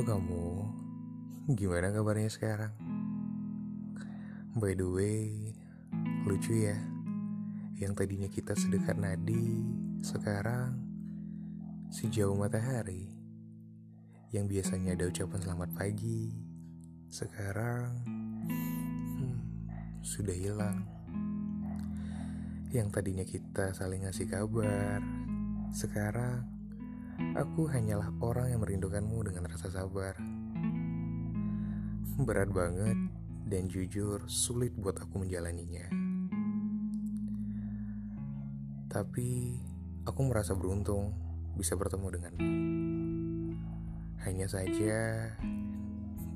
Kamu, gimana kabarnya sekarang? By the way, lucu ya. Yang tadinya kita sedekat nadi, sekarang sejauh matahari. Yang biasanya ada ucapan selamat pagi, sekarang hmm, sudah hilang. Yang tadinya kita saling ngasih kabar, sekarang Aku hanyalah orang yang merindukanmu dengan rasa sabar. Berat banget dan jujur sulit buat aku menjalaninya. Tapi aku merasa beruntung bisa bertemu denganmu. Hanya saja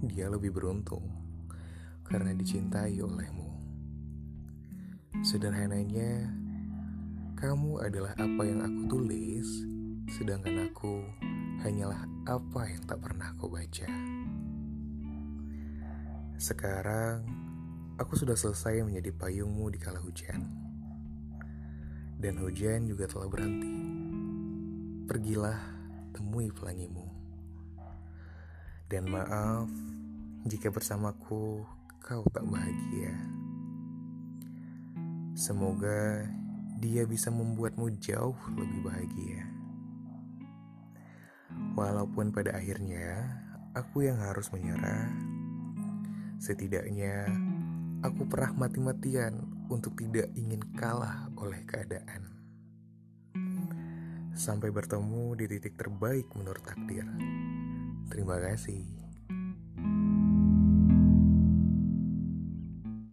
dia lebih beruntung karena dicintai olehmu. Sederhananya, kamu adalah apa yang aku tulis sedangkan aku hanyalah apa yang tak pernah kau baca. Sekarang, aku sudah selesai menjadi payungmu di kala hujan. Dan hujan juga telah berhenti. Pergilah temui pelangimu. Dan maaf jika bersamaku kau tak bahagia. Semoga dia bisa membuatmu jauh lebih bahagia. Walaupun pada akhirnya aku yang harus menyerah, setidaknya aku pernah mati-matian untuk tidak ingin kalah oleh keadaan. Sampai bertemu di titik terbaik menurut takdir. Terima kasih.